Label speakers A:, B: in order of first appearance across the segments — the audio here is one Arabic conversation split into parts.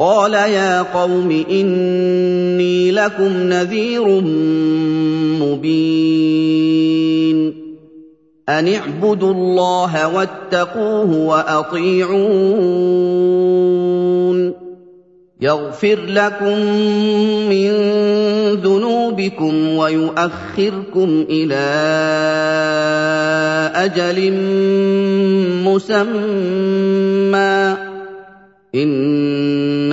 A: قال يا قوم إني لكم نذير مبين. أن اعبدوا الله واتقوه وأطيعون. يغفر لكم من ذنوبكم ويؤخركم إلى أجل مسمى. إن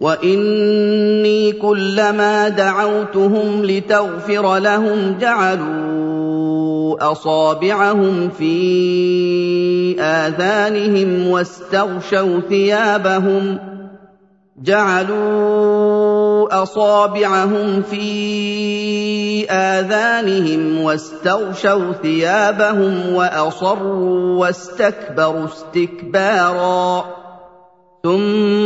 A: واني كلما دعوتهم لتغفر لهم جعلوا اصابعهم في اذانهم واستغشوا ثيابهم جعلوا اصابعهم في اذانهم واستغشوا ثيابهم واصروا واستكبروا استكبارا ثم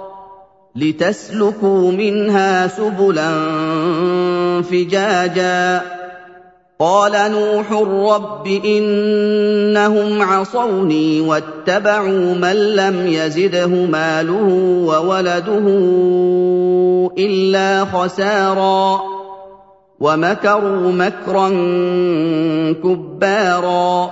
A: لتسلكوا منها سبلا فجاجا. قال نوح رب إنهم عصوني واتبعوا من لم يزده ماله وولده إلا خسارا. ومكروا مكرا كبارا.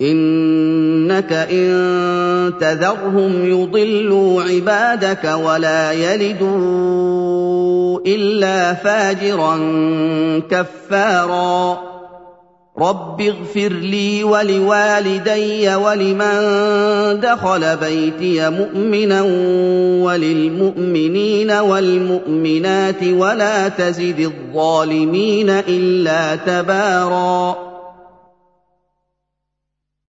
A: إنك إن تذرهم يضلوا عبادك ولا يلدوا إلا فاجرا كفارا. رب اغفر لي ولوالدي ولمن دخل بيتي مؤمنا وللمؤمنين والمؤمنات ولا تزد الظالمين إلا تباراً.